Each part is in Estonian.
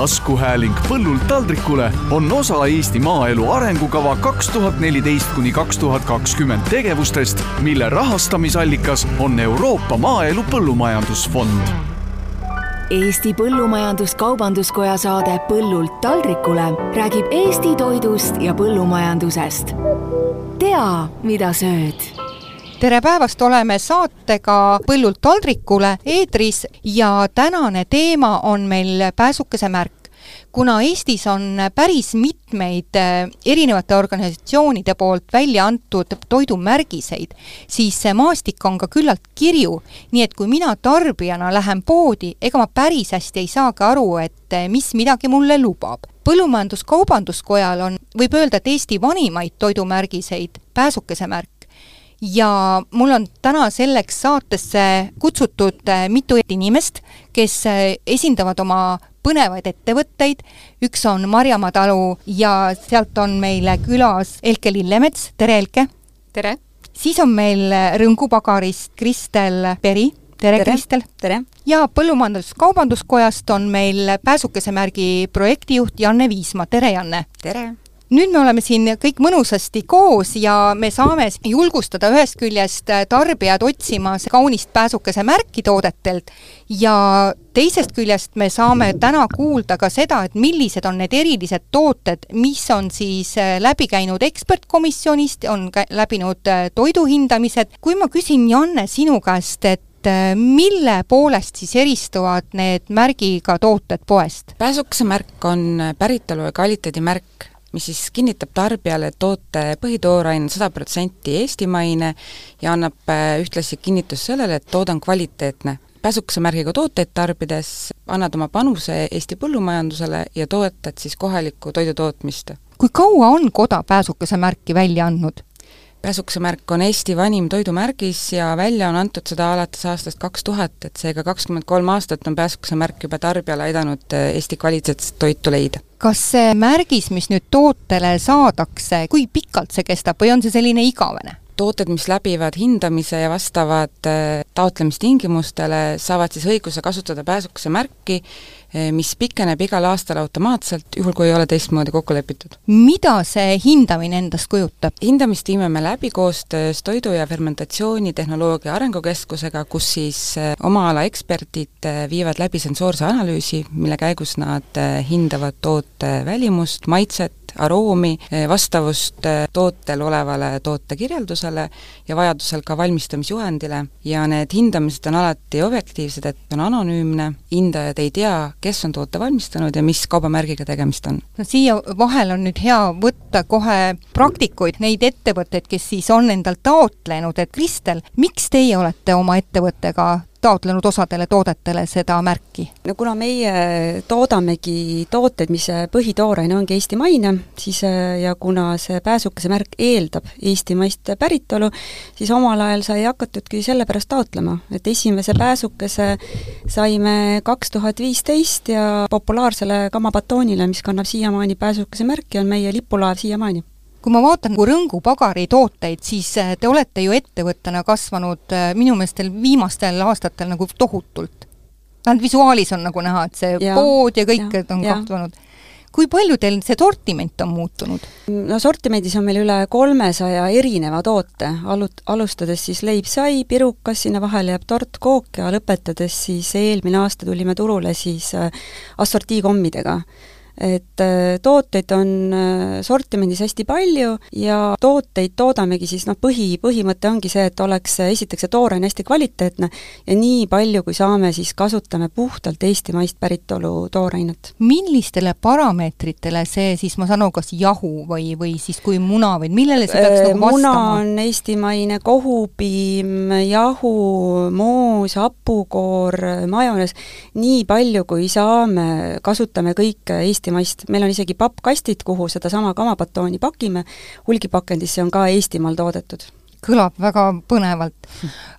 taskuhääling põllult taldrikule on osa Eesti maaelu arengukava kaks tuhat neliteist kuni kaks tuhat kakskümmend tegevustest, mille rahastamisallikas on Euroopa Maaelu Põllumajandusfond. Eesti Põllumajandus-Kaubanduskoja saade Põllult taldrikule räägib Eesti toidust ja põllumajandusest. tea, mida sööd. Tere päevast, oleme saatega Põllult taldrikule eetris ja tänane teema on meil pääsukese märk kuna Eestis on päris mitmeid äh, erinevate organisatsioonide poolt välja antud toidumärgiseid, siis see maastik on ka küllalt kirju, nii et kui mina tarbijana lähen poodi, ega ma päris hästi ei saagi aru, et äh, mis midagi mulle lubab. põllumajandus-kaubanduskojal on, võib öelda, et Eesti vanimaid toidumärgiseid, pääsukese märk, ja mul on täna selleks saatesse kutsutud äh, mitu inimest, kes esindavad oma põnevaid ettevõtteid, üks on Marjamaa talu ja sealt on meil külas Elke Lillemets, tere Elke! tere! siis on meil Rõngu pagarist Kristel Peri, tere, tere. Kristel! tere! ja Põllumajandus-Kaubanduskojast on meil pääsukesemärgi projektijuht Janne Viisma, tere Janne! tere! Nüüd me oleme siin kõik mõnusasti koos ja me saame julgustada ühest küljest tarbijad otsima kaunist pääsukese märki toodetelt ja teisest küljest me saame täna kuulda ka seda, et millised on need erilised tooted, mis on siis läbi käinud ekspertkomisjonist, on läbinud toidu hindamised. kui ma küsin, Janne, sinu käest, et mille poolest siis eristuvad need märgiga tooted poest? pääsukese märk on päritolu ja kvaliteedimärk mis siis kinnitab tarbijale, toote põhitooraine sada protsenti eestimaine ja annab äh, ühtlasi kinnitust sellele, et toode on kvaliteetne. pääsukese märgiga tooteid tarbides annad oma panuse Eesti põllumajandusele ja toetad siis kohalikku toidutootmist. kui kaua on Koda pääsukese märki välja andnud? Pääsukese märk on Eesti vanim toidumärgis ja välja on antud seda alates aastast kaks tuhat, et seega kakskümmend kolm aastat on pääsukese märk juba tarbijale aidanud äh, Eesti kvaliteetset toitu leida kas see märgis, mis nüüd tootele saadakse, kui pikalt see kestab või on see selline igavene? Tooted, mis läbivad hindamise ja vastavad äh, taotlemistingimustele, saavad siis õiguse kasutada pääsukese märki, äh, mis pikeneb igal aastal automaatselt, juhul kui ei ole teistmoodi kokku lepitud. mida see hindamine endast kujutab? hindamist viime me läbi koostöös Toidu- ja Fermentatsioonitehnoloogia Arengukeskusega, kus siis äh, oma ala eksperdid viivad läbi sensoorse analüüsi, mille käigus nad hindavad toote välimust, maitset, aroomi, vastavust tootel olevale tootekirjeldusele ja vajadusel ka valmistamisjuhendile ja need hindamised on alati objektiivsed, et on anonüümne, hindajad ei tea, kes on toote valmistanud ja mis kaubamärgiga tegemist on. no siia vahel on nüüd hea võtta kohe praktikuid, neid ettevõtteid, kes siis on endal taotlenud, et Kristel, miks teie olete oma ettevõttega taotlenud osadele toodetele seda märki? no kuna meie toodamegi tooteid, mis põhitooraine ongi eestimaine, siis ja kuna see pääsukese märk eeldab eestimaist päritolu, siis omal ajal sai hakatudki sellepärast taotlema, et esimese pääsukese saime kaks tuhat viisteist ja populaarsele kamabatoonile, mis kannab siiamaani pääsukese märki, on meie lipulaev siiamaani kui ma vaatan Rõngu pagari tooteid, siis äh, te olete ju ettevõttena kasvanud äh, minu meelest viimastel aastatel nagu tohutult. vähemalt visuaalis on nagu näha, et see ja, pood ja kõik ja, on ja. kasvanud. kui palju teil see sortiment on muutunud? no sortimendis on meil üle kolmesaja erineva toote, alut-, alustades siis leib-sai, pirukas, sinna vahele jääb tort, kook ja lõpetades siis eelmine aasta tulime turule siis äh, assortiikommidega et äh, tooteid on äh, sortimendis hästi palju ja tooteid toodamegi siis noh, põhi, põhimõte ongi see, et oleks esiteks see tooraine hästi kvaliteetne ja nii palju, kui saame, siis kasutame puhtalt eestimaist päritolu toorainet. millistele parameetritele see siis, ma saan aru, kas jahu või, või siis kui muna või millele see peaks nagu vastama? muna on eestimaine kohupiim, jahu, moos, hapukoor, majonees, nii palju, kui saame, kasutame kõike Eesti eestimaist, meil on isegi pappkastid, kuhu sedasama kamapatooni pakime, hulgipakendisse on ka Eestimaal toodetud. Kõlab väga põnevalt.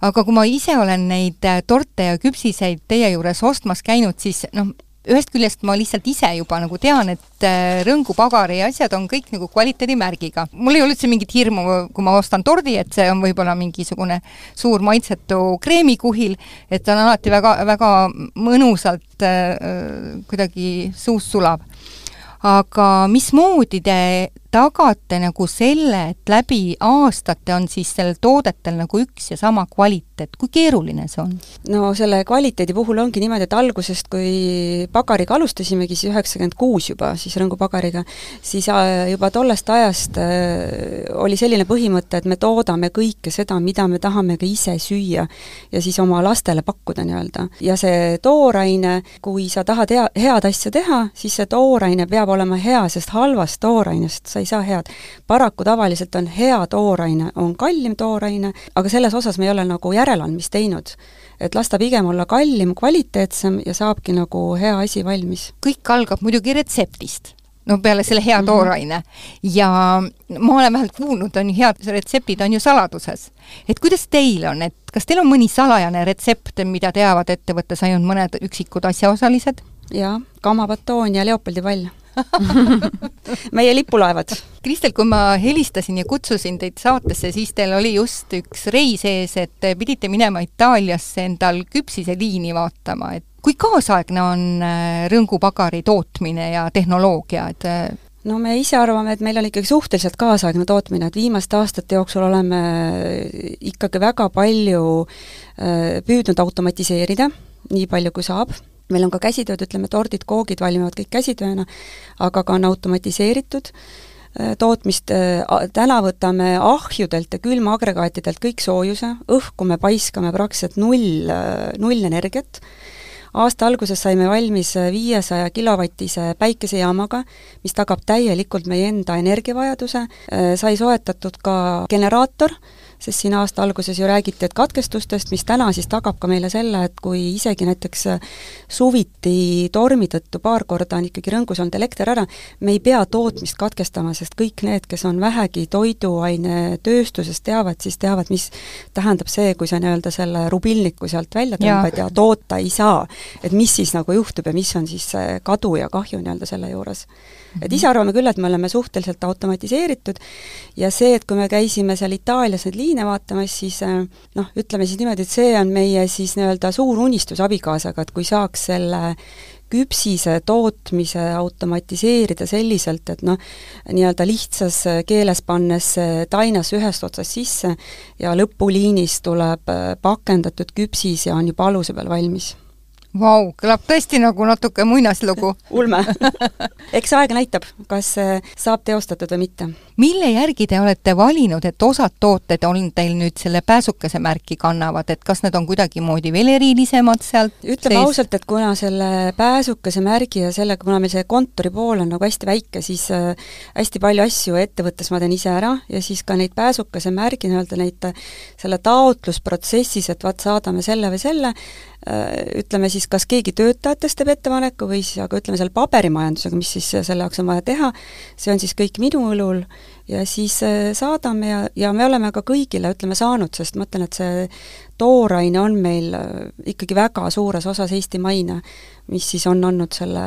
aga kui ma ise olen neid äh, torte ja küpsiseid teie juures ostmas käinud, siis noh, ühest küljest ma lihtsalt ise juba nagu tean, et äh, rõngupagari asjad on kõik nagu kvaliteedimärgiga. mul ei ole üldse mingit hirmu, kui ma ostan tordi, et see on võib-olla mingisugune suur maitsetu kreemikuhil, et ta on alati väga, väga mõnusalt äh, kuidagi suus sulab aga mismoodi te tagate nagu selle, et läbi aastate on siis sellel toodetel nagu üks ja sama kvaliteet, kui keeruline see on? no selle kvaliteedi puhul ongi niimoodi, et algusest, kui pagariga alustasimegi, siis üheksakümmend kuus juba, siis Rõngu pagariga, siis äh, juba tollest ajast äh, oli selline põhimõte, et me toodame kõike seda, mida me tahame ka ise süüa ja siis oma lastele pakkuda nii-öelda. ja see tooraine, kui sa tahad hea, head asja teha, siis see tooraine peab olema hea, sest halvast toorainest sa ei saa head. paraku tavaliselt on hea tooraine, on kallim tooraine, aga selles osas me ei ole nagu järeleandmist teinud. et las ta pigem olla kallim, kvaliteetsem ja saabki nagu hea asi valmis. kõik algab muidugi retseptist no peale selle hea mhm. tooraine mm. -hmm. ja ma olen vähemalt kuulnud, on ju head retseptid on ju saladuses. et kuidas teil on, et kas teil on mõni salajane retsept, mida teavad ettevõttes ainult mõned üksikud asjaosalised? jaa, kamabatoon ja Leopoldi pall meie lipulaevad. Kristel, kui ma helistasin ja kutsusin teid saatesse, siis teil oli just üks reis ees, et te pidite minema Itaaliasse endal küpsiseliini vaatama, et kui kaasaegne on äh, rõngupagari tootmine ja tehnoloogia, et äh, no me ise arvame, et meil on ikkagi suhteliselt kaasaegne tootmine, et viimaste aastate jooksul oleme ikkagi väga palju äh, püüdnud automatiseerida, nii palju kui saab meil on ka käsitööd, ütleme, tordid, koogid valmivad kõik käsitööna, aga ka on automatiseeritud äh, tootmist, äh, täna võtame ahjudelt ja külmaagregaatidelt kõik soojuse, õhku me paiskame praktiliselt null, äh, null energiat, aasta alguses saime valmis viiesaja kilovatise päikesejaamaga, mis tagab täielikult meie enda energiavajaduse, sai soetatud ka generaator, sest siin aasta alguses ju räägiti, et katkestustest, mis täna siis tagab ka meile selle, et kui isegi näiteks suviti tormi tõttu paar korda on ikkagi rõngus olnud elekter ära, me ei pea tootmist katkestama, sest kõik need, kes on vähegi toiduainetööstuses, teavad siis, teavad, mis tähendab see, kui sa nii-öelda selle rubilniku sealt välja tõmbad ja. ja toota ei saa. et mis siis nagu juhtub ja mis on siis see kadu ja kahju nii-öelda selle juures et ise arvame küll, et me oleme suhteliselt automatiseeritud ja see, et kui me käisime seal Itaalias neid liine vaatamas, siis äh, noh, ütleme siis niimoodi, et see on meie siis nii-öelda suur unistus abikaasaga, et kui saaks selle küpsise tootmise automatiseerida selliselt, et noh, nii-öelda lihtsas keeles pannes tainas ühest otsast sisse ja lõpuliinis tuleb äh, pakendatud küpsis ja on juba aluse peal valmis Vau, kõlab tõesti nagu natuke muinaslugu ulme eks aeg näitab, kas saab teostatud või mitte. mille järgi te olete valinud, et osad tooted on teil nüüd selle pääsukese märki kannavad, et kas need on kuidagimoodi veel erilisemad sealt ütleme sees? ausalt, et kuna selle pääsukese märgi ja sellega, kuna meil see kontori pool on nagu hästi väike, siis äh, hästi palju asju ettevõttes ma teen ise ära ja siis ka neid pääsukese märgi nii-öelda neid selle taotlusprotsessis, et vaat saadame selle või selle, Äh, ütleme siis, kas keegi töötajatest teeb ettepaneku või siis aga ütleme, selle paberimajandusega, mis siis selle jaoks on vaja teha, see on siis kõik minu õlul ja siis äh, saadame ja, ja me oleme ka kõigile, ütleme, saanud, sest ma ütlen, et see tooraine on meil äh, ikkagi väga suures osas eestimaine, mis siis on andnud selle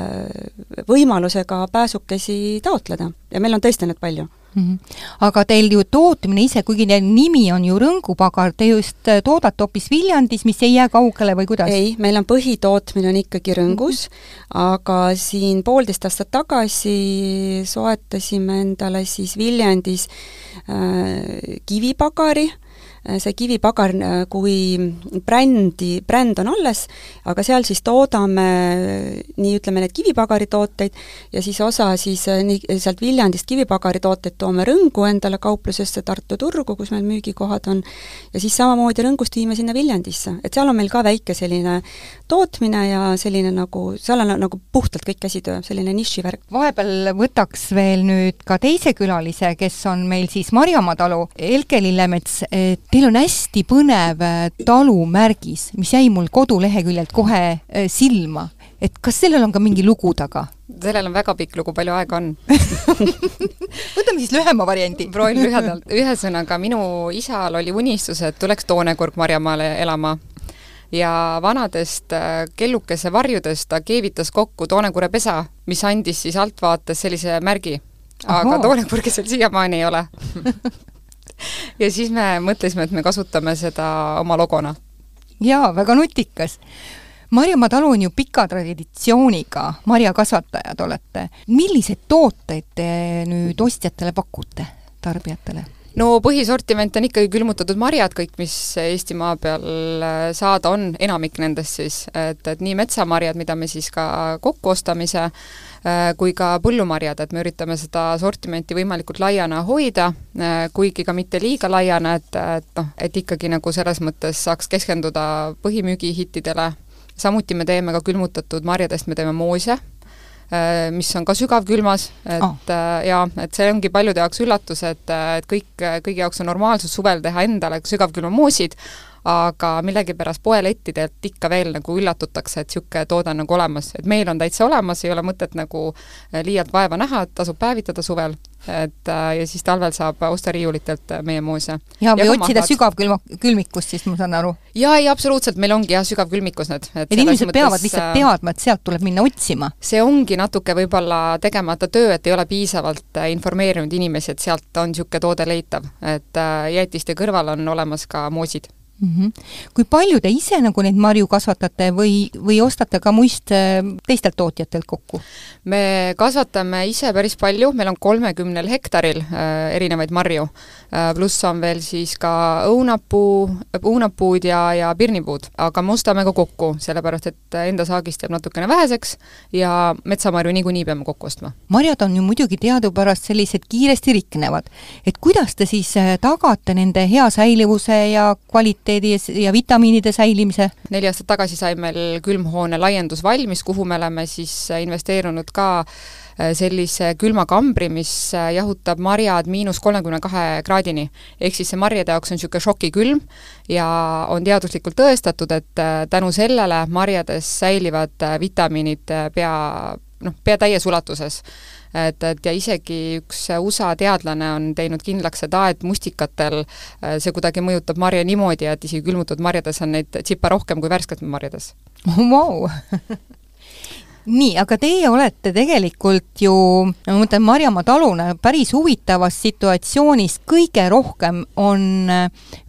võimaluse ka pääsukesi taotleda. Ja meil on tõesti neid palju mm. -hmm. aga teil ju tootmine ise, kuigi teil nimi on ju Rõngupagar, te just äh, toodate hoopis Viljandis, mis ei jää kaugele või kuidas? ei, meil on põhitootmine on ikkagi Rõngus mm, -hmm. aga siin poolteist aastat tagasi soetasime endale siis Viljandis äh, kivipagari see kivipagar äh, kui brändi, bränd on alles, aga seal siis toodame nii ütleme, need kivipagaritooteid ja siis osa siis äh, nii sealt Viljandist kivipagaritooteid toome Rõngu endale kauplusesse, Tartu turgu, kus meil müügikohad on, ja siis samamoodi Rõngust viime sinna Viljandisse, et seal on meil ka väike selline tootmine ja selline nagu, seal on nagu puhtalt kõik käsitöö, selline nišivärk. vahepeal võtaks veel nüüd ka teise külalise, kes on meil siis Marjamaa talu, Elke Lillemets, et Teil on hästi põnev äh, talumärgis, mis jäi mul koduleheküljelt kohe äh, silma. et kas sellel on ka mingi lugu taga? sellel on väga pikk lugu, palju aega on võtame siis lühema variandi. proovin lühedalt, ühesõnaga minu isal oli unistus, et tuleks toonekurg Marjamaale elama ja vanadest äh, kellukese varjudest ta keevitas kokku toonekurepesa, mis andis siis altvaates sellise märgi. aga toonekurgi seal siiamaani ei ole ja siis me mõtlesime, et me kasutame seda oma logona. jaa, väga nutikas Marjamaa talu on ju pika traditsiooniga, marjakasvatajad olete. milliseid tooteid te nüüd ostjatele pakute, tarbijatele? No põhisortiment on ikkagi külmutatud marjad, kõik, mis Eestimaa peal äh, saada on, enamik nendest siis, et, et nii metsamarjad, mida me siis ka kokku ostame ise, äh, kui ka põllumarjad, et me üritame seda sortimenti võimalikult laiana hoida, äh, kuigi ka mitte liiga laiana, et, et noh, et ikkagi nagu selles mõttes saaks keskenduda põhimüügihittidele, samuti me teeme ka külmutatud marjadest, me teeme moose mis on ka sügavkülmas, et oh. jaa, et see ongi paljude jaoks üllatus, et, äh, et kõik, kõigi jaoks on normaalsus suvel teha endale sügavkülmamoosid, aga millegipärast poelettidelt ikka veel nagu üllatutakse, et niisugune toode on nagu olemas, et meil on täitsa olemas, ei ole mõtet nagu liialt vaeva näha, tasub päevitada suvel et äh, ja siis talvel saab osta riiulitelt äh, meie moose. ja, või otsida sügavkülma, külmikust siis, ma saan aru? jaa, ei absoluutselt, meil ongi jah, sügavkülmikus need. et inimesed mõttes, peavad lihtsalt äh, teadma, et sealt tuleb minna otsima? see ongi natuke võib-olla tegemata töö, et ei ole piisavalt informeerinud inimesi, et sealt on niisugune toode leitav, et jäätiste kõrval on olemas ka moosid mm. -hmm. kui palju te ise nagu neid marju kasvatate või, või ostate ka muist äh, teistelt tootjatelt kokku? me kasvatame ise päris palju, meil on kolmekümnel hektaril äh, erinevaid marju äh,, pluss on veel siis ka õunapuu, õunapuud ja, ja pirnipuud, aga me ostame ka kokku, sellepärast et enda saagist jääb natukene väheseks ja metsamarju niikuinii peame kokku ostma. marjad on ju muidugi teadupärast sellised kiiresti riknevad, et kuidas te siis äh, tagate nende hea säilivuse ja kvaliteedi kvaliteedi ja vitamiinide säilimise? neli aastat tagasi sai meil külmhoone laiendus valmis, kuhu me oleme siis investeerunud ka äh, sellise külmakambri, mis äh, jahutab marjad miinus kolmekümne kahe kraadini. ehk siis see marjade jaoks on niisugune šokikülm ja on teaduslikult tõestatud, et äh, tänu sellele marjades säilivad vitamiinid pea noh, pea täies ulatuses et, et ja isegi üks USA teadlane on teinud kindlaks seda, et mustikatel äh, see kuidagi mõjutab marja niimoodi, et isegi külmutatud marjades on neid tsipa rohkem kui värsketes marjades wow. nii, aga teie olete tegelikult ju, ma mõtlen Marjamaa taluna, päris huvitavas situatsioonis, kõige rohkem on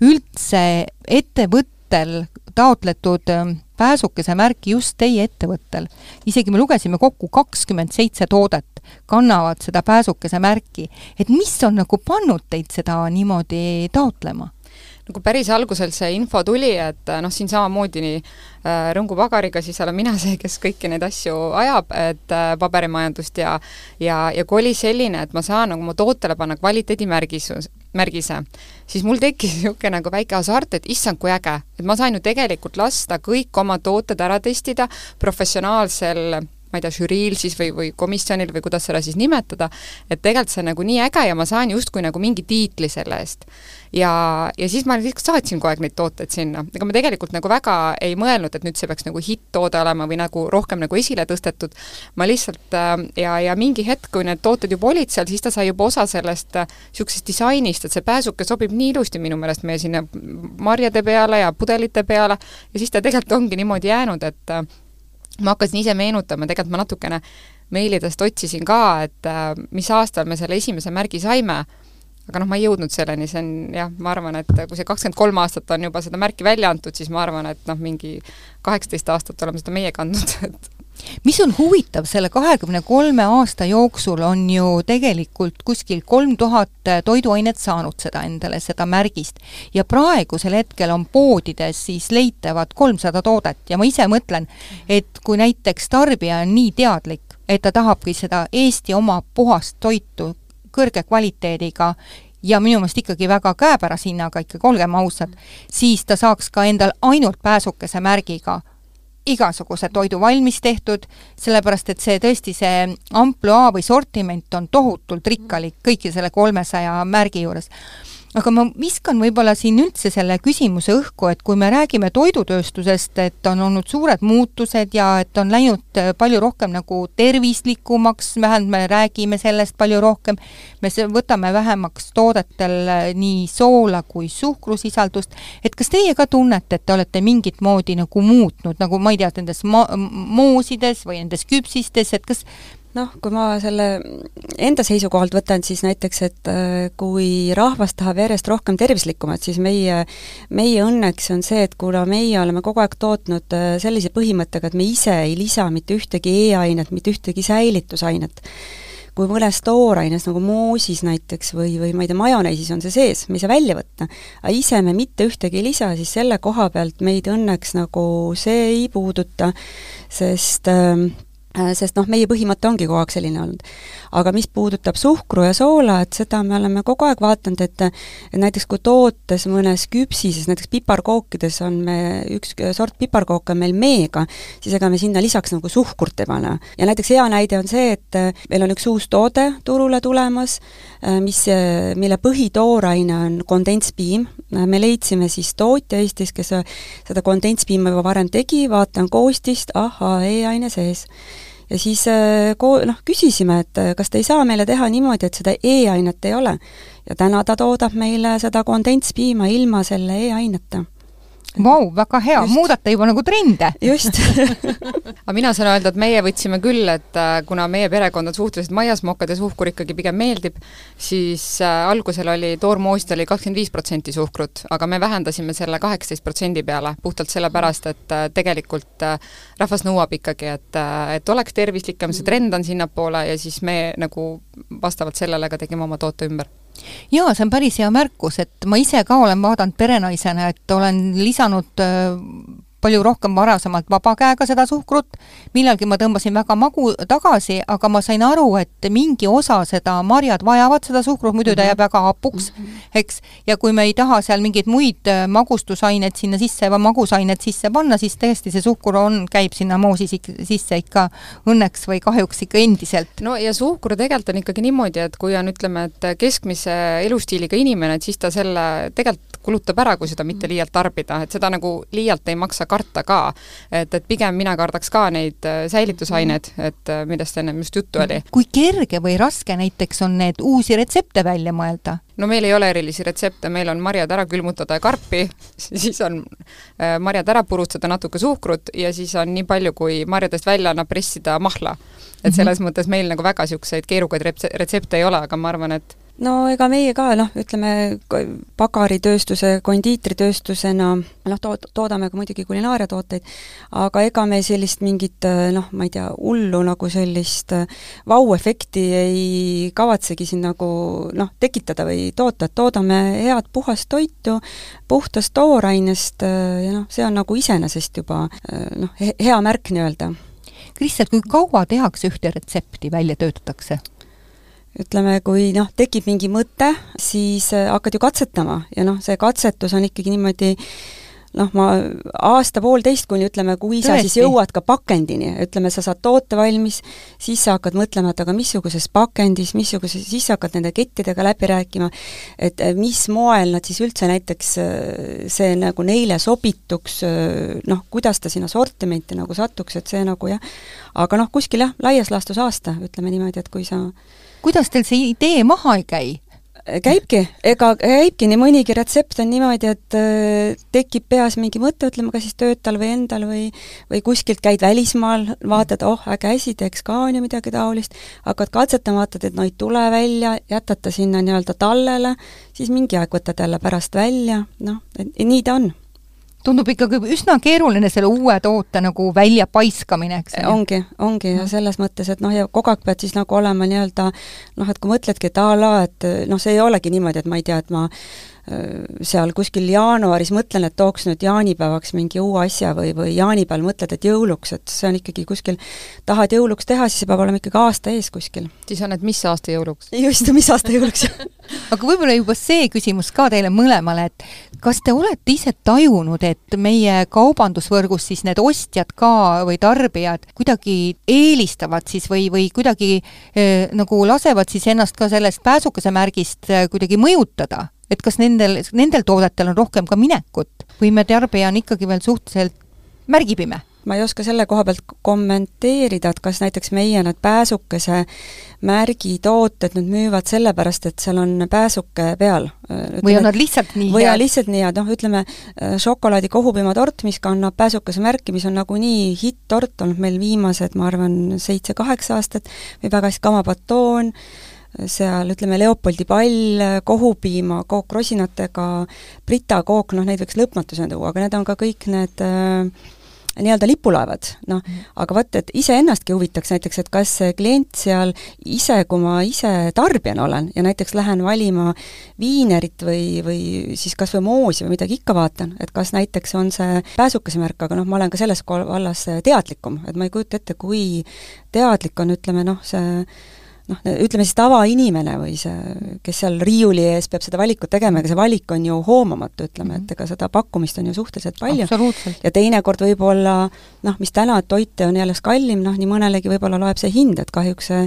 üldse ettevõttel taotletud äh, pääsukese märki just teie ettevõttel. isegi me lugesime kokku kakskümmend seitse toodet kannavad seda pääsukese märki. et mis on nagu pannud teid seda niimoodi taotlema? nagu päris algusel see info tuli, et noh, siin samamoodi nii äh, Rõngu pagariga, siis olen mina see, kes kõiki neid asju ajab, et äh, paberimajandust ja ja, ja kui oli selline, et ma saan nagu oma tootele panna kvaliteedimärgis, märgise, siis mul tekkis niisugune nagu väike hasart, et issand, kui äge, et ma sain ju tegelikult lasta kõik oma tooted ära testida professionaalsel ma ei tea, žüriil siis või, või komisjonil või kuidas seda siis nimetada, et tegelikult see on nagu nii äge ja ma saan justkui nagu mingi tiitli selle eest. ja, ja siis ma lihtsalt saatsin kogu aeg neid tooteid sinna, ega ma tegelikult nagu väga ei mõelnud, et nüüd see peaks nagu hitt-toode olema või nagu rohkem nagu esile tõstetud, ma lihtsalt äh, ja, ja mingi hetk, kui need tooted juba olid seal, siis ta sai juba osa sellest niisugusest äh, disainist, et see pääsuke sobib nii ilusti minu meelest meie sinna marjade peale ja pudelite peale. Ja siis ta tegelikult ongi niimoodi jäänud, et äh, ma hakkasin ise meenutama, tegelikult ma natukene meilidest otsisin ka, et äh, mis aastal me selle esimese märgi saime, aga noh, ma ei jõudnud selleni, see on jah, ma arvan, et kui see kakskümmend kolm aastat on juba seda märki välja antud, siis ma arvan, et noh, mingi kaheksateist aastat oleme seda meie kandnud, et mis on huvitav, selle kahekümne kolme aasta jooksul on ju tegelikult kuskil kolm tuhat toiduainet saanud seda endale, seda märgist. ja praegusel hetkel on poodides siis leitavad kolmsada toodet ja ma ise mõtlen, et kui näiteks tarbija on nii teadlik, et ta tahabki seda Eesti oma puhast toitu kõrge kvaliteediga ja minu meelest ikkagi väga käepärase hinnaga, ikkagi olgem ausad, siis ta saaks ka endal ainult pääsukese märgiga igasuguse toidu valmis tehtud, sellepärast et see tõesti, see ampluaa või sortiment on tohutult rikkalik kõigi selle kolmesaja märgi juures. Aga ma viskan võib-olla siin üldse selle küsimuse õhku, et kui me räägime toidutööstusest, et on olnud suured muutused ja et on läinud äh, palju rohkem nagu tervislikumaks, vähemalt me räägime sellest palju rohkem, me võtame vähemaks toodetel äh, nii soola kui suhkrusisaldust, et kas teie ka tunnete, et te olete mingit moodi nagu muutnud, nagu ma ei tea, nendes ma-, moosides või nendes küpsistes, et kas noh, kui ma selle enda seisukohalt võtan, siis näiteks, et äh, kui rahvas tahab järjest rohkem tervislikumat, siis meie, meie õnneks on see, et kuna meie oleme kogu aeg tootnud äh, sellise põhimõttega, et me ise ei lisa mitte ühtegi E-ainet, mitte ühtegi säilitusainet, kui mõnes tooraines, nagu moosis näiteks või, või ma ei tea, majoneisis on see sees, me ei saa välja võtta, aga ise me mitte ühtegi ei lisa, siis selle koha pealt meid õnneks nagu see ei puuduta, sest Äh, sest noh, meie põhimõte ongi kogu aeg selline olnud. aga mis puudutab suhkru ja soola, et seda me oleme kogu aeg vaadanud, et näiteks kui tootes mõnes küpsises, näiteks piparkookides on me, üks sort piparkooke on meil meega, siis ega me sinna lisaks nagu suhkurt ei pane. ja näiteks hea näide on see, et äh, meil on üks uus toode turule tulemas, äh, mis, mille põhitooraine on kondentspiim, me leidsime siis tootja Eestis, kes seda kondentspiima juba varem tegi, vaatan koostist, ahhaa, E-aine sees ja siis äh, ko-, noh, küsisime, et äh, kas te ei saa meile teha niimoodi, et seda E-ainet ei ole. ja täna ta toodab meile seda kondentspiima ilma selle E-aineta Vau, väga hea, muudate juba nagu trende. just. Aga mina saan öelda, et meie võtsime küll, et äh, kuna meie perekond on suhteliselt maiasmokkad ja suhkur ikkagi pigem meeldib, siis äh, algusel oli toormoost oli kakskümmend viis protsenti suhkrut, aga me vähendasime selle kaheksateist protsendi peale, puhtalt sellepärast, et äh, tegelikult rahvas nõuab ikkagi, et et oleks tervislikum, see trend on sinnapoole ja siis me nagu vastavalt sellele ka tegime oma toote ümber jaa, see on päris hea märkus, et ma ise ka olen vaadanud perenaisena, et olen lisanud äh, palju rohkem varasemalt vaba käega seda suhkrut, millalgi ma tõmbasin väga magu tagasi, aga ma sain aru, et mingi osa seda, marjad vajavad seda suhkrut, muidu ta mhm. jääb väga hapuks mm, -hmm. eks, ja kui me ei taha seal mingeid muid äh, magustusaineid sinna sisse või magusainet sisse panna, siis tõesti see suhkur on, käib sinna moosi sisse ikka õnneks või kahjuks ikka endiselt. no ja suhkur tegelikult on ikkagi niimoodi, et kui on, ütleme, et keskmise elustiiliga inimene, et siis ta selle tegelikult kulutab ära, kui seda mitte liialt tarbida, et seda nagu liialt ei maksa karta ka. et, et pigem mina kardaks ka neid äh, säilitusained, et äh, millest ennem just juttu oli. kui kerge või raske näiteks on need uusi retsepte välja mõelda? no meil ei ole erilisi retsepte, meil on marjad ära külmutada ja karpi, siis on äh, marjad ära purustada, natuke suhkrut ja siis on nii palju, kui marjadest välja annab pressida mahla. et mhm. selles mm mõttes meil nagu väga niisuguseid keerukaid retsepte ei ole, aga ma arvan, et no ega meie ka noh, ütleme pagaritööstuse, kondiitritööstusena noh, tood-, toodame ka muidugi kulinaariatooteid, aga ega me sellist mingit noh, ma ei tea, hullu nagu sellist vau-efekti ei kavatsegi siin nagu noh, tekitada või toota, et toodame head puhast toitu, puhtast toorainest ja noh, see on nagu iseenesest juba noh, hea märk nii-öelda. Kristel, kui kaua tehakse ühte retsepti, välja töötatakse? Ütleme, kui noh, tekib mingi mõte, siis äh, hakkad ju katsetama. Ja noh, see katsetus on ikkagi niimoodi noh, ma aasta-poolteist, kuni ütleme, kui Tõesti. sa siis jõuad ka pakendini, ütleme, sa saad toote valmis, siis sa hakkad mõtlema, et aga missuguses pakendis, missuguse, siis sa hakkad nende kettidega läbi rääkima, et äh, mis moel nad siis üldse näiteks äh, see nagu neile sobituks, noh, kuidas ta sinna sortimenti nagu satuks, et see nagu jah, aga noh, kuskil jah, laias laastus aasta, ütleme niimoodi, et kui sa kuidas teil see idee maha ei käi? Käibki, ega käibki nii mõnigi retsept on niimoodi, et äh, tekib peas mingi mõte, ütleme kas siis töötal või endal või või kuskilt käid välismaal, vaatad, oh, äge asi, teeks ka on ju midagi taolist, hakkad katsetama, vaatad, et no ei tule välja, jätad ta sinna nii-öelda tallele, siis mingi aeg võtad jälle pärast välja, noh, nii ta on tundub ikkagi üsna keeruline selle uue toote nagu väljapaiskamine, eks ole. ongi, ongi ja selles mõttes, et noh, ja kogu aeg pead siis nagu olema nii-öelda noh, et kui mõtledki, et a la, et noh, see ei olegi niimoodi, et ma ei tea, et ma seal kuskil jaanuaris mõtlen, et tooks nüüd jaanipäevaks mingi uue asja või, või jaanipäeval mõtled, et jõuluks, et see on ikkagi kuskil, tahad jõuluks teha, siis see peab olema ikkagi aasta ees kuskil. siis on, et mis aasta jõuluks? just, mis aasta jõuluks aga võib-olla juba see küsimus ka teile mõlemale, et kas te olete ise tajunud, et meie kaubandusvõrgus siis need ostjad ka või tarbijad kuidagi eelistavad siis või, või kuidagi eh, nagu lasevad siis ennast ka sellest pääsukese märgist eh, kuidagi mõjutada? Et kas nendel, nendel toodetel on rohkem ka minekut või me tarbija on ikkagi veel suhteliselt märgipime? ma ei oska selle koha pealt kommenteerida, et kas näiteks meie need pääsukese märgitooted nüüd müüvad sellepärast, et seal on pääsuke peal. või on nad lihtsalt nii või on lihtsalt nii head, noh ütleme, äh, šokolaadi kohupiimatort, mis kannab pääsukese märki, mis on nagunii hitt-tort olnud meil viimased, ma arvan, seitse-kaheksa aastat, või väga hästi kamapatoon, seal ütleme, Leopoldi pall, kohupiima, kook rosinatega, Brita kook, noh neid võiks lõpmatuseni tuua, aga need on ka kõik need äh, nii-öelda lipulaevad, noh, mhm. aga vot, et iseennastki huvitaks näiteks, et kas see klient seal ise, kui ma ise tarbijana olen ja näiteks lähen valima viinerit või, või siis kas või moosi või midagi ikka vaatan, et kas näiteks on see pääsukese märk, aga noh, ma olen ka selles vallas teadlikum, et ma ei kujuta ette, kui teadlik on, ütleme noh, see noh, ütleme siis tavainimene või see, kes seal riiuli ees peab seda valikut tegema, ega see valik on ju hoomamatu, ütleme, et ega seda pakkumist on ju suhteliselt palju. ja teinekord võib-olla noh, mis täna, et toite on jälle kallim, noh nii mõnelegi võib-olla loeb see hind, et kahjuks see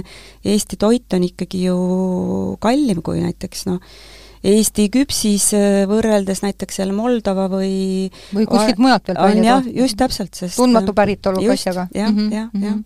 Eesti toit on ikkagi ju kallim kui näiteks noh, Eesti küpsis äh, võrreldes näiteks seal Moldova või või kuskilt mujalt veel välja toodud. just täpselt, sest tundmatu päritoluga asjaga. jah, mhm, jah, jah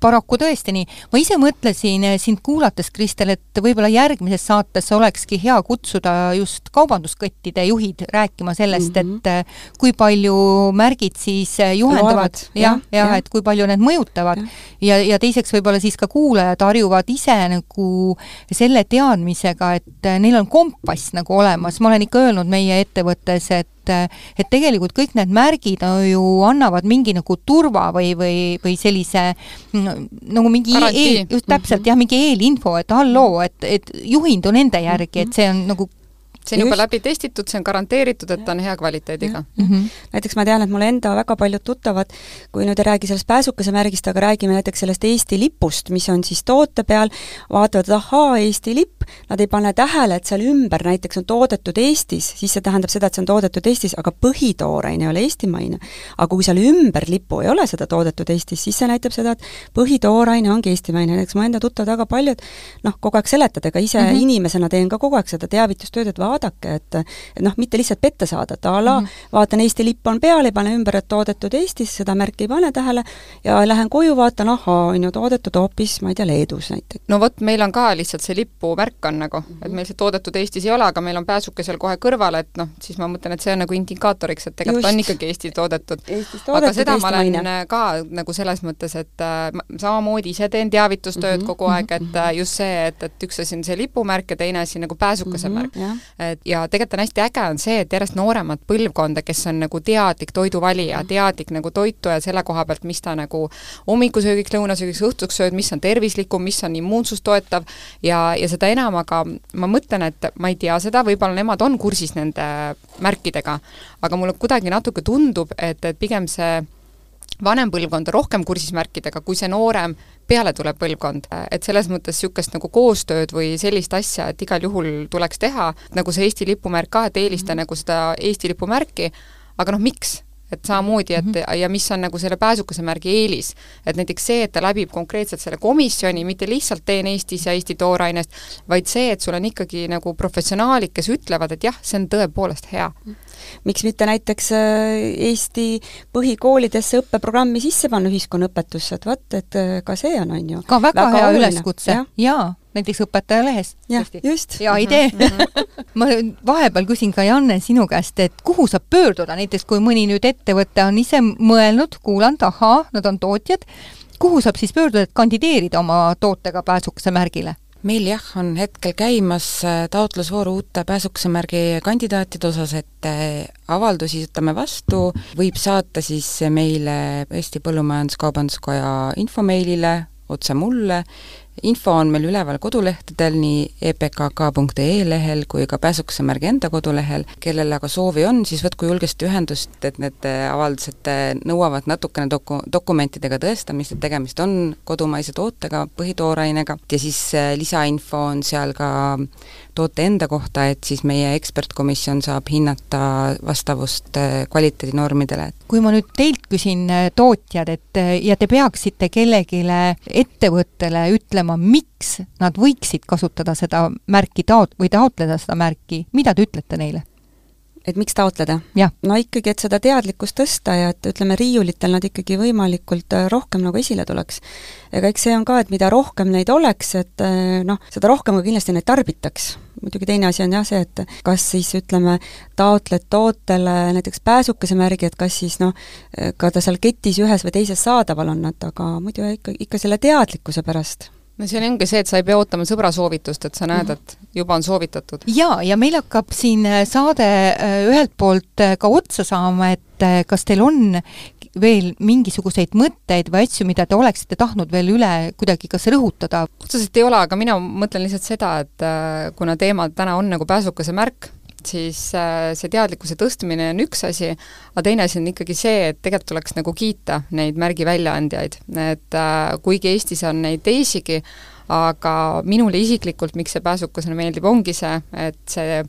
paraku tõesti nii. ma ise mõtlesin eh, sind kuulates, Kristel, et võib-olla järgmises saates olekski hea kutsuda just kaubanduskõttide juhid rääkima sellest mm, -hmm. et eh, kui palju märgid siis eh, juhendavad, jah, jah ja,, et kui palju need mõjutavad. ja, ja, ja teiseks võib-olla siis ka kuulajad harjuvad ise nagu selle teadmisega, et neil on kompass nagu olemas, ma olen ikka öelnud meie ettevõttes, et et et tegelikult kõik need märgid ju annavad mingi nagu turva või, või, või sellise nagu mingi eel, just täpselt mm -hmm. jah, mingi eelinfo, et halloo, et, et juhindu nende järgi, et see on nagu see on juba läbi testitud, see on garanteeritud, et ta on hea kvaliteediga mm. -hmm. näiteks ma tean, et mul enda väga paljud tuttavad, kui nüüd ei räägi sellest pääsukese märgist, aga räägime näiteks sellest Eesti lipust, mis on siis toote peal, vaatavad, et ahaa, Eesti lipp, nad ei pane tähele, et seal ümber näiteks on toodetud Eestis, siis see tähendab seda, et see on toodetud Eestis, aga põhitooraine ei ole eestimaine. aga kui seal ümber lipu ei ole seda toodetud Eestis, siis see näitab seda, et põhitooraine ongi eestimaine, näiteks mu enda tuttavad väga paljud noh, kogu aeg seletad, ega ise mm -hmm. inimesena teen ka kogu aeg seda teavitustööd, et vaadake, vaadake, et et noh, mitte lihtsalt petta saada, et a la mm -hmm. vaatan, Eesti lipp on peal, ei pane ümber, et toodetud Eestis, seda märki ei pane tähele, ja lähen koju, vaatan, ahaa, on ju toodetud hoopis, ma ei tea, Leedus näiteks. no vot, meil on ka lihtsalt see lipumärk on nagu, et meil see toodetud Eestis ei ole, aga meil on pääsuke seal kohe kõrval, et noh, siis ma mõtlen, et see on nagu indikaatoriks, et tegelikult on ikkagi Eesti toodetud. aga seda ma olen maine. ka nagu selles mõttes, et äh, samamoodi ise teen teavitustööd mm -hmm. kogu aeg, et äh, just see, et, et üks asi on see lipumärk ja teine asi nagu pääsukese mm -hmm, märk. et ja tegelikult on hästi äge, on see, et järjest nooremat põlvkonda, kes on nagu teadlik toiduvalija, mm. teadlik nagu toituja selle koha pealt, mis ta nagu hommikusöögiks, lõunasöögiks, õhtuks sööd, mis on tervislikum, mis on immuunsust toetav ja, ja seda enam aga ma mõtlen, et ma ei tea seda, võib-olla nemad on kursis nende märkidega, aga mulle kuidagi natuke tundub, et, et pigem see vanem põlvkond on rohkem kursis märkidega kui see noorem peale tulev põlvkond, et selles mõttes niisugust nagu koostööd või sellist asja, et igal juhul tuleks teha, nagu see Eesti lipumärk ka, et eelista mm -hmm. nagu seda Eesti lipumärki, aga noh, miks? Et samamoodi, et mm -hmm. ja mis on nagu selle pääsukese märgi eelis. et näiteks see, et ta läbib konkreetselt selle komisjoni, mitte lihtsalt teen Eestis ja Eesti toorainest, vaid see, et sul on ikkagi nagu professionaalid, kes ütlevad, et jah, see on tõepoolest hea mm. -hmm miks mitte näiteks äh, Eesti põhikoolidesse õppeprogrammi sisse panna ühiskonnaõpetusse, et vot, et äh, ka see on, on ju. ka väga, väga hea oluline. üleskutse ja., jaa, näiteks Õpetajalehes. jah, just. hea idee ma vahepeal küsin ka Janne sinu käest, et kuhu saab pöörduda, näiteks kui mõni nüüd ettevõte on ise mõelnud, kuulanud, ahaa, nad on tootjad, kuhu saab siis pöörduda, et kandideerida oma tootega pääsukese märgile? meil jah, on hetkel käimas äh, taotlusvoor uute pääsukesemärgi kandidaatide osas, et äh, avaldusi võtame vastu, võib saata siis meile Eesti Põllumajandus-Kaubanduskoja infomeilile, otse mulle, info on meil üleval kodulehtedel, nii epkk.ee lehel kui ka Pääsukesemärgi enda kodulehel, kellel aga soovi on, siis võtku julgesti ühendust, et need avaldused nõuavad natukene doku-, dokumentidega tõestamist, et tegemist on kodumaise tootega, põhitoorainega, ja siis äh, lisainfo on seal ka toote enda kohta, et siis meie ekspertkomisjon saab hinnata vastavust äh, kvaliteedinormidele, et kui ma nüüd teilt küsin, tootjad, et ja te peaksite kellelegi ettevõttele ütlema, miks nad võiksid kasutada seda märki taot- või taotleda seda märki, mida te ütlete neile? Et miks taotleda? no ikkagi, et seda teadlikkust tõsta ja et ütleme, riiulitel nad ikkagi võimalikult äh, rohkem nagu esile tuleks. ega eks see on ka, et mida rohkem neid oleks, et äh, noh, seda rohkem ka kindlasti neid tarbitaks. muidugi teine asi on jah see, et kas siis ütleme, taotled tootele näiteks pääsukese märgi, et kas siis noh, ka ta seal ketis ühes või teises saadaval on nad, aga muidu ikka, ikka selle teadlikkuse pärast no siin ongi see, et sa ei pea ootama sõbra soovitust, et sa näed, et juba on soovitatud. jaa, ja meil hakkab siin äh, saade äh, ühelt poolt äh, ka otsa saama, et kas teil on veel mingisuguseid mõtteid või asju, mida te oleksite tahtnud veel üle kuidagi kas rõhutada? otseselt ei ole, aga mina mõtlen lihtsalt seda, et kuna teema täna on nagu pääsukese märk, siis äh, see teadlikkuse tõstmine on üks asi, aga teine asi on ikkagi see, et tegelikult tuleks nagu kiita neid märgi väljaandjaid, et äh, kuigi Eestis on neid teisigi, aga minule isiklikult, miks see pääsukesena meeldib, ongi see, et see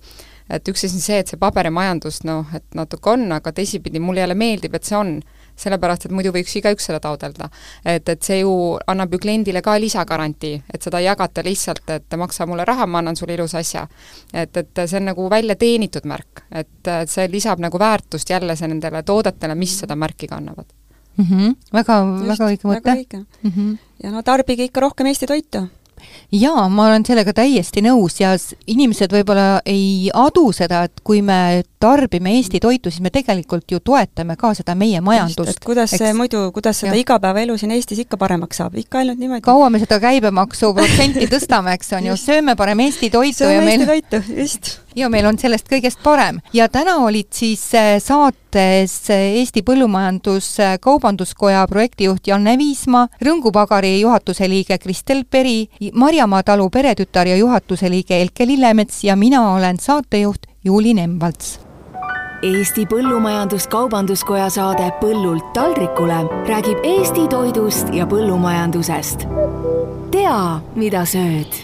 et üks asi on see, et see paberimajandus noh, et natuke on, aga teisipidi mulle jälle meeldib, et see on sellepärast et muidu võiks igaüks seda taotleda. et, et see ju annab ju kliendile ka lisagarantii, et seda ei jagata lihtsalt, et maksa mulle raha, ma annan sulle ilusa asja. et, et see on nagu välja teenitud märk, et see lisab nagu väärtust jälle see nendele toodetele, mis seda märki kannavad mm. -hmm. väga, väga õige mõte. Mm -hmm. ja no tarbige ikka rohkem Eesti toitu jaa, ma olen sellega täiesti nõus ja inimesed võib-olla ei adu seda, et kui me tarbime Eesti toitu, siis me tegelikult ju toetame ka seda meie majandust. kuidas eks? see muidu, kuidas seda igapäevaelu siin Eestis ikka paremaks saab, ikka ainult niimoodi. kaua me seda käibemaksu protsenti tõstame, eks on ju, sööme parem Eesti toitu sööme ja meil Eesti toitu, just. ja meil on sellest kõigest parem. ja täna olid siis äh, saates äh, Eesti Põllumajandus-Kaubanduskoja projektijuht Janne Viismaa, Rõngu pagari juhatuse liige Kristel Peri, Marjamaa talu peretütar ja juhatuse liige Elke Lillemets ja mina olen saatejuht Juuli Nemvalts Eesti Põllumajandus-Kaubanduskoja saade Põllult taldrikule räägib Eesti toidust ja põllumajandusest. tea, mida sööd